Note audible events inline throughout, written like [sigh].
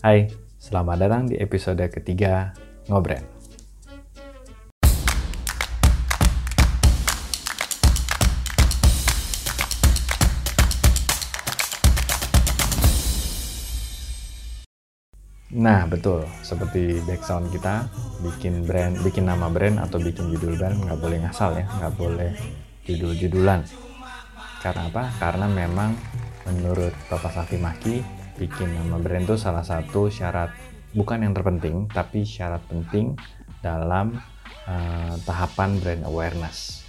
Hai, selamat datang di episode ketiga Ngobren. Nah, betul. Seperti background kita, bikin brand, bikin nama brand atau bikin judul brand nggak boleh ngasal ya, nggak boleh judul-judulan. Karena apa? Karena memang menurut Bapak Safi Maki, bikin nama brand itu salah satu syarat, bukan yang terpenting, tapi syarat penting dalam uh, tahapan brand awareness.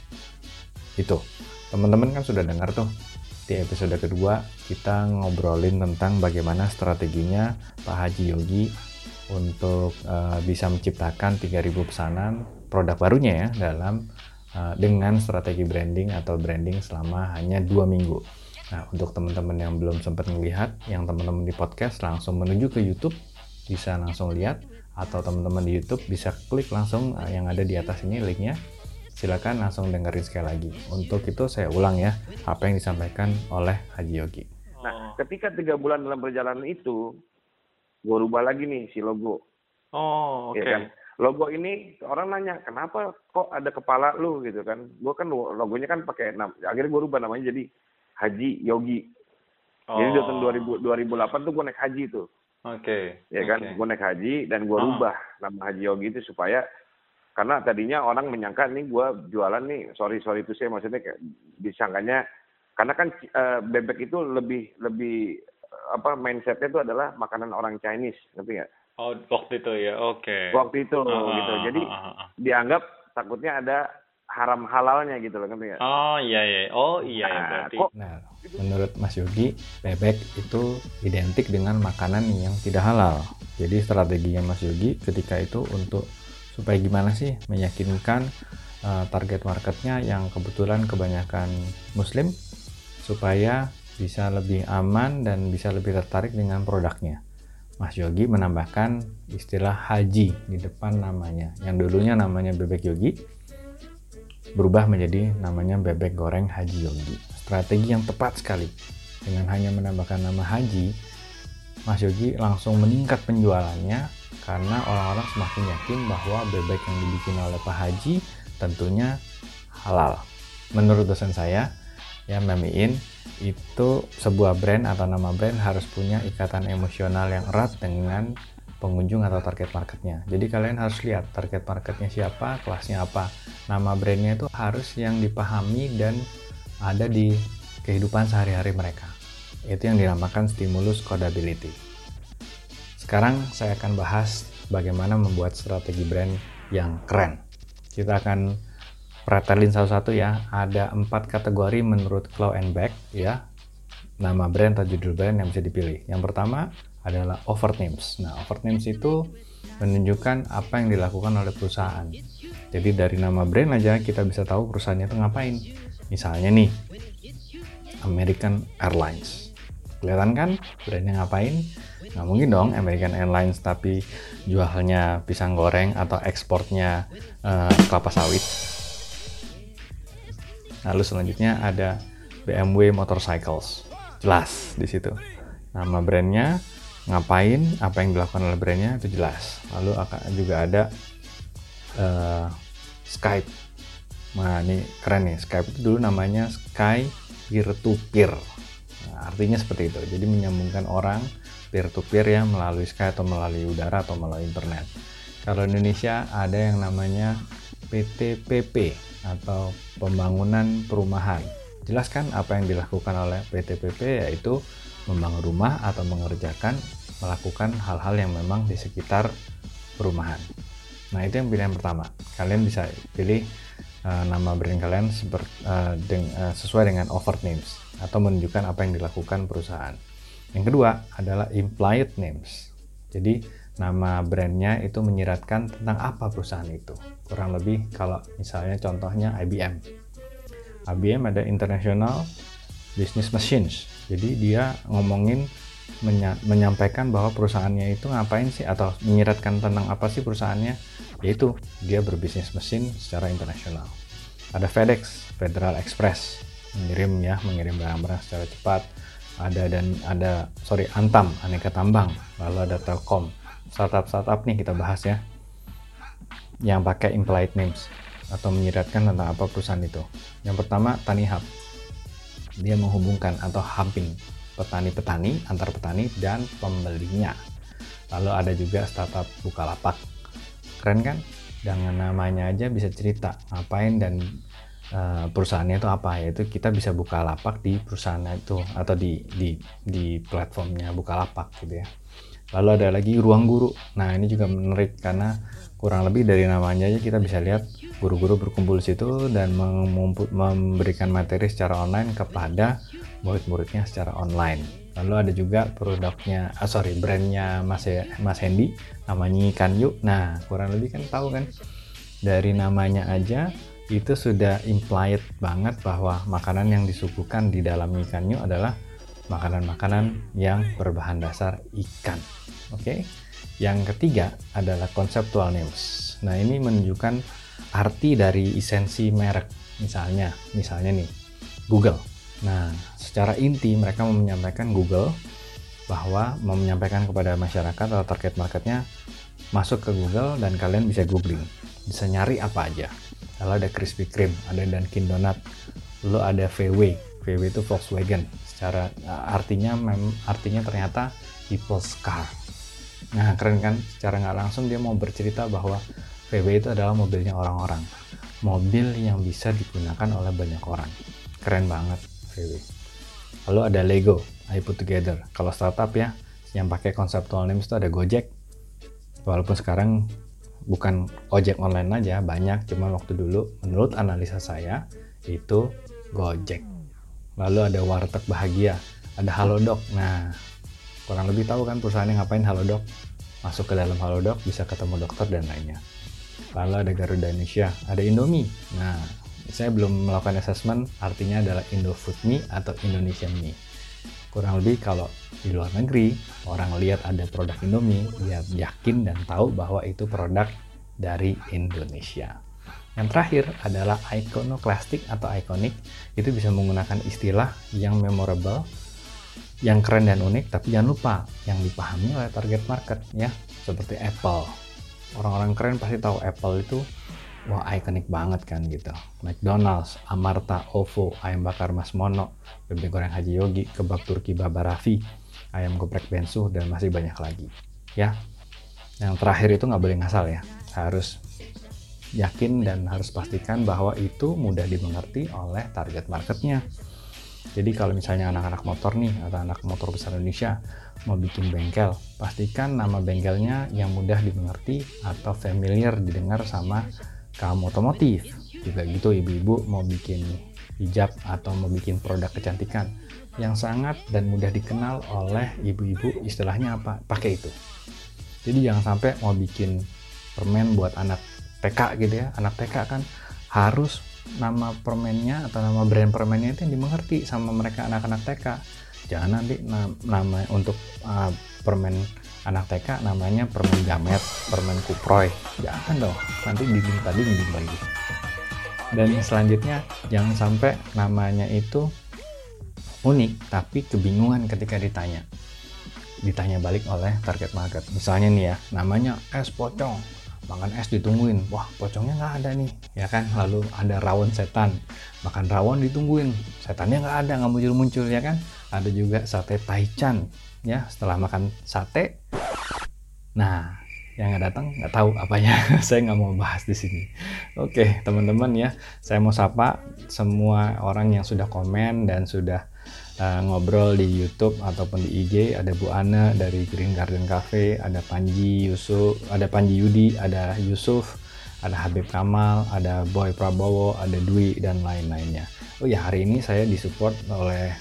Itu. Teman-teman kan sudah dengar tuh di episode kedua kita ngobrolin tentang bagaimana strateginya Pak Haji Yogi untuk uh, bisa menciptakan 3000 pesanan produk barunya ya dalam uh, dengan strategi branding atau branding selama hanya dua minggu. Nah untuk teman-teman yang belum sempat melihat, yang teman-teman di podcast langsung menuju ke YouTube bisa langsung lihat atau teman-teman di YouTube bisa klik langsung uh, yang ada di atas ini linknya silakan langsung dengerin sekali lagi. Untuk itu saya ulang ya apa yang disampaikan oleh Haji Yogi. Nah, ketika tiga bulan dalam perjalanan itu, gue rubah lagi nih si logo. Oh, ya oke. Okay. Ya kan? Logo ini orang nanya kenapa kok ada kepala lu gitu kan? Gue kan logonya kan pakai nama. Akhirnya gue rubah namanya jadi Haji Yogi. Oh. Jadi tahun 2000, 2008 tuh gue naik haji tuh. Oke. Okay. Ya kan, okay. gue naik haji dan gue oh. rubah nama Haji Yogi itu supaya karena tadinya orang menyangka nih gue jualan nih sorry sorry itu saya maksudnya kayak disangkanya karena kan uh, bebek itu lebih lebih apa mindsetnya itu adalah makanan orang Chinese ngerti nggak? Oh waktu itu ya oke. Okay. Waktu itu uh, gitu jadi uh, uh, uh. dianggap takutnya ada haram halalnya gitu loh ngerti nggak? Oh iya iya oh iya nah, ya berarti. Kok, nah menurut Mas Yogi bebek itu identik dengan makanan yang tidak halal. Jadi strateginya Mas Yogi ketika itu untuk supaya gimana sih meyakinkan uh, target marketnya yang kebetulan kebanyakan muslim supaya bisa lebih aman dan bisa lebih tertarik dengan produknya. Mas Yogi menambahkan istilah haji di depan namanya. Yang dulunya namanya bebek Yogi berubah menjadi namanya bebek goreng Haji Yogi. Strategi yang tepat sekali. Dengan hanya menambahkan nama haji, Mas Yogi langsung meningkat penjualannya karena orang-orang semakin yakin bahwa bebek yang dibikin oleh Pak Haji tentunya halal. Menurut dosen saya, ya Memiin, itu sebuah brand atau nama brand harus punya ikatan emosional yang erat dengan pengunjung atau target marketnya. Jadi kalian harus lihat target marketnya siapa, kelasnya apa. Nama brandnya itu harus yang dipahami dan ada di kehidupan sehari-hari mereka. Itu yang dinamakan stimulus codability. Sekarang saya akan bahas bagaimana membuat strategi brand yang keren. Kita akan pretelin satu-satu ya. Ada empat kategori menurut Claw and Back ya. Nama brand atau judul brand yang bisa dipilih. Yang pertama adalah over names. Nah, over names itu menunjukkan apa yang dilakukan oleh perusahaan. Jadi dari nama brand aja kita bisa tahu perusahaannya itu ngapain. Misalnya nih, American Airlines. Kelihatan kan brandnya ngapain? Nggak mungkin dong American Airlines tapi jualnya pisang goreng atau ekspornya uh, kelapa sawit. Lalu selanjutnya ada BMW Motorcycles. Jelas di situ. Nama brandnya, ngapain, apa yang dilakukan oleh brandnya itu jelas. Lalu akan juga ada uh, Skype. Nah ini keren nih, Skype itu dulu namanya Sky Peer to Peer. Nah, artinya seperti itu. Jadi menyambungkan orang peer to peer ya melalui Skype atau melalui udara atau melalui internet. Kalau Indonesia ada yang namanya PTPP atau pembangunan perumahan. Jelaskan apa yang dilakukan oleh PTPP yaitu membangun rumah atau mengerjakan melakukan hal-hal yang memang di sekitar perumahan. Nah itu yang pilihan pertama. Kalian bisa pilih uh, nama brand kalian seper, uh, deng, uh, sesuai dengan offer names atau menunjukkan apa yang dilakukan perusahaan. Yang kedua adalah implied names. Jadi nama brandnya itu menyiratkan tentang apa perusahaan itu. Kurang lebih kalau misalnya contohnya IBM. IBM ada International Business Machines. Jadi dia ngomongin menya menyampaikan bahwa perusahaannya itu ngapain sih atau menyiratkan tentang apa sih perusahaannya yaitu dia berbisnis mesin secara internasional. Ada FedEx, Federal Express, mengirim ya, mengirim barang-barang secara cepat ada dan ada sorry Antam aneka tambang lalu ada Telkom startup startup nih kita bahas ya yang pakai implied names atau menyiratkan tentang apa perusahaan itu yang pertama Tani Hub dia menghubungkan atau hubbing petani-petani antar petani dan pembelinya. Lalu ada juga startup Bukalapak. Keren kan? Dengan namanya aja bisa cerita ngapain dan uh, perusahaannya itu apa. Yaitu kita bisa buka lapak di perusahaan itu atau di di di platformnya buka lapak gitu ya. Lalu ada lagi ruang guru. Nah ini juga menarik karena kurang lebih dari namanya aja kita bisa lihat guru-guru berkumpul di situ dan memberikan materi secara online kepada murid-muridnya secara online. Lalu ada juga produknya ah sorry brandnya Mas Mas Hendy namanya ikan yuk nah kurang lebih kan tahu kan? Dari namanya aja itu sudah implied banget bahwa makanan yang disuguhkan di dalam ikan yuk adalah makanan-makanan yang berbahan dasar ikan. Oke? okay? Yang ketiga adalah conceptual names nah ini menunjukkan arti dari esensi merek misalnya misalnya nih Google Nah, secara inti mereka menyampaikan Google bahwa menyampaikan kepada masyarakat atau target marketnya masuk ke Google dan kalian bisa googling, bisa nyari apa aja. Lalu ada Krispy Kreme, ada Dunkin Donut, lalu ada VW, VW itu Volkswagen. Secara artinya mem, artinya ternyata people's car. Nah keren kan? Secara nggak langsung dia mau bercerita bahwa VW itu adalah mobilnya orang-orang, mobil yang bisa digunakan oleh banyak orang. Keren banget VW. Lalu ada Lego, I put together. Kalau startup ya, yang pakai conceptual names itu ada Gojek. Walaupun sekarang bukan ojek online aja, banyak. Cuma waktu dulu, menurut analisa saya, itu Gojek. Lalu ada Warteg Bahagia, ada Halodoc. Nah, kurang lebih tahu kan perusahaannya ngapain Halodoc? Masuk ke dalam Halodoc, bisa ketemu dokter dan lainnya. Lalu ada Garuda Indonesia, ada Indomie. Nah, saya belum melakukan assessment artinya adalah Indofood Me atau Indonesian Me kurang lebih kalau di luar negeri orang lihat ada produk Indomie dia yakin dan tahu bahwa itu produk dari Indonesia yang terakhir adalah iconoclastic atau iconic itu bisa menggunakan istilah yang memorable yang keren dan unik tapi jangan lupa yang dipahami oleh target market ya. Seperti Apple. Orang-orang keren pasti tahu Apple itu wah ikonik banget kan gitu. McDonald's, Amarta, OVO, ayam bakar Mas Mono, bebek goreng Haji Yogi, kebab Turki Baba Raffi, ayam geprek Bensu dan masih banyak lagi ya. Yang terakhir itu nggak boleh ngasal ya. Harus yakin dan harus pastikan bahwa itu mudah dimengerti oleh target marketnya jadi kalau misalnya anak-anak motor nih atau anak motor besar Indonesia mau bikin bengkel, pastikan nama bengkelnya yang mudah dimengerti atau familiar didengar sama kaum otomotif. Juga gitu ibu-ibu mau bikin hijab atau mau bikin produk kecantikan yang sangat dan mudah dikenal oleh ibu-ibu istilahnya apa? Pakai itu. Jadi jangan sampai mau bikin permen buat anak TK gitu ya. Anak TK kan harus nama permennya atau nama brand permennya itu yang dimengerti sama mereka anak-anak TK jangan nanti nama untuk uh, permen anak TK namanya permen gamet, permen kuproy. Jangan dong, nanti dinding tadi dinding lagi. Dan selanjutnya jangan sampai namanya itu unik tapi kebingungan ketika ditanya. Ditanya balik oleh target market. Misalnya nih ya, namanya es pocong. Makan es ditungguin, wah pocongnya nggak ada nih, ya kan? Lalu ada rawon setan, makan rawon ditungguin, setannya nggak ada, nggak muncul-muncul, ya kan? Ada juga sate taichan, ya setelah makan sate. Nah yang nggak datang nggak tahu apanya. [laughs] Saya nggak mau bahas di sini. Oke teman-teman ya. Saya mau sapa semua orang yang sudah komen dan sudah uh, ngobrol di YouTube ataupun di IG ada Bu Ana dari Green Garden Cafe ada Panji Yusuf ada Panji Yudi ada Yusuf ada Habib Kamal ada Boy Prabowo ada Dwi dan lain-lainnya. Oh ya hari ini saya disupport oleh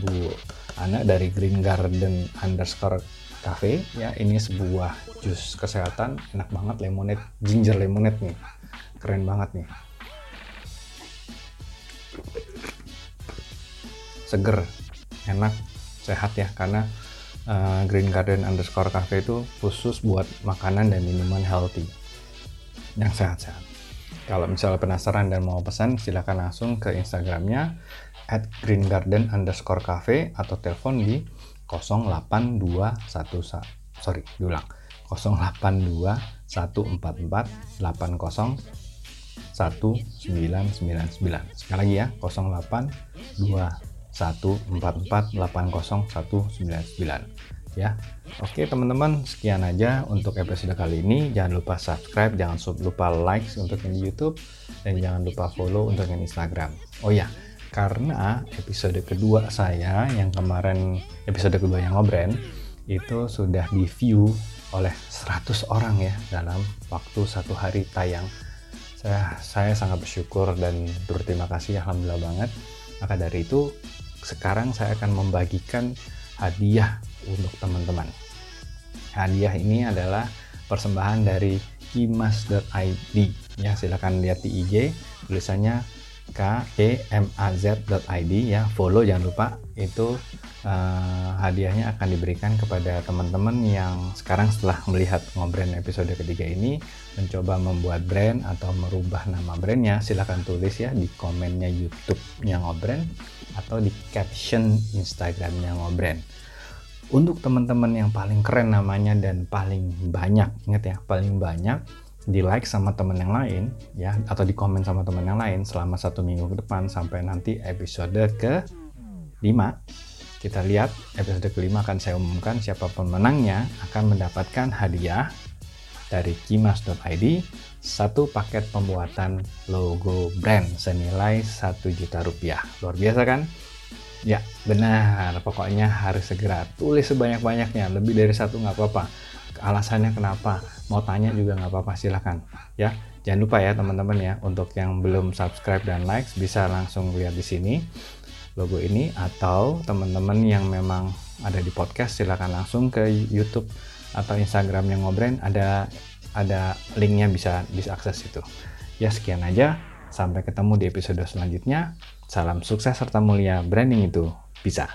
Bu anak dari Green Garden underscore cafe. Ya ini sebuah jus kesehatan enak banget lemonade ginger lemonade nih. Keren banget nih seger enak sehat ya karena uh, Green Garden underscore cafe itu khusus buat makanan dan minuman healthy yang sehat-sehat. Kalau misalnya penasaran dan mau pesan silahkan langsung ke instagramnya at Green Garden underscore cafe atau telepon di 0821 sorry diulang. 082 144 80 1999 sekali lagi ya 08 2144 80 ya. Oke teman-teman sekian aja untuk episode kali ini. Jangan lupa subscribe jangan lupa like untuk yang di YouTube dan jangan lupa follow untuk yang Instagram. Oh ya karena episode kedua saya yang kemarin episode kedua yang ngobrol itu sudah di view oleh 100 orang ya dalam waktu satu hari tayang. Saya saya sangat bersyukur dan berterima kasih alhamdulillah banget. Maka dari itu sekarang saya akan membagikan hadiah untuk teman-teman. Hadiah ini adalah persembahan dari kimas.id ya silahkan lihat di IG tulisannya kemaz.id ya follow jangan lupa. Itu uh, hadiahnya akan diberikan kepada teman-teman yang sekarang setelah melihat ngobrol episode ketiga ini mencoba membuat brand atau merubah nama brandnya. Silahkan tulis ya di komennya YouTube-nya ngobrol atau di caption Instagramnya ngobrol untuk teman-teman yang paling keren namanya dan paling banyak ingat ya paling banyak di like sama teman yang lain ya atau di komen sama teman yang lain selama satu minggu ke depan sampai nanti episode ke 5 kita lihat episode kelima akan saya umumkan siapa pemenangnya akan mendapatkan hadiah dari kimas.id satu paket pembuatan logo brand senilai satu juta rupiah. Luar biasa kan? Ya benar. Pokoknya harus segera tulis sebanyak-banyaknya. Lebih dari satu nggak apa-apa. Alasannya kenapa? Mau tanya juga nggak apa-apa silahkan ya jangan lupa ya teman-teman ya. Untuk yang belum subscribe dan like bisa langsung lihat di sini logo ini. Atau teman-teman yang memang ada di podcast silahkan langsung ke YouTube atau Instagram yang ngobrol ada ada linknya bisa bisa akses itu. Ya sekian aja. Sampai ketemu di episode selanjutnya. Salam sukses serta mulia. Branding itu bisa